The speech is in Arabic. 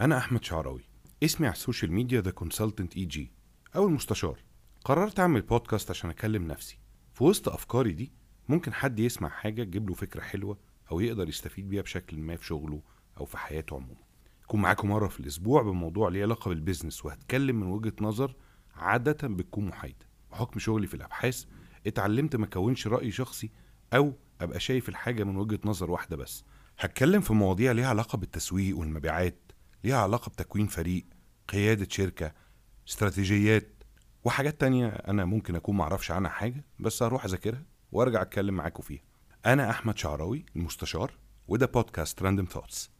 أنا أحمد شعراوي. اسمي على ال social media The Consultant EG أو المستشار قررت أعمل بودكاست عشان أكلم نفسي. في وسط أفكاري دي ممكن حد يسمع حاجة تجيب له فكرة حلوة أو يقدر يستفيد بيها بشكل ما في شغله أو في حياته عموما. أكون معاكم مرة في الأسبوع بموضوع ليه علاقة بال business وهتكلم من وجهة نظر عادة بتكون محايدة. بحكم شغلي في الأبحاث اتعلمت ما أكونش رأي شخصي أو أبقى شايف الحاجة من وجهة نظر واحدة بس. هتكلم في مواضيع ليها علاقة بالتسويق والمبيعات ليها علاقة بتكوين فريق قيادة شركة استراتيجيات وحاجات تانية أنا ممكن أكون معرفش عنها حاجة بس هروح أذاكرها وأرجع أتكلم معاكم فيها. أنا أحمد شعراوي المستشار وده بودكاست Random Thoughts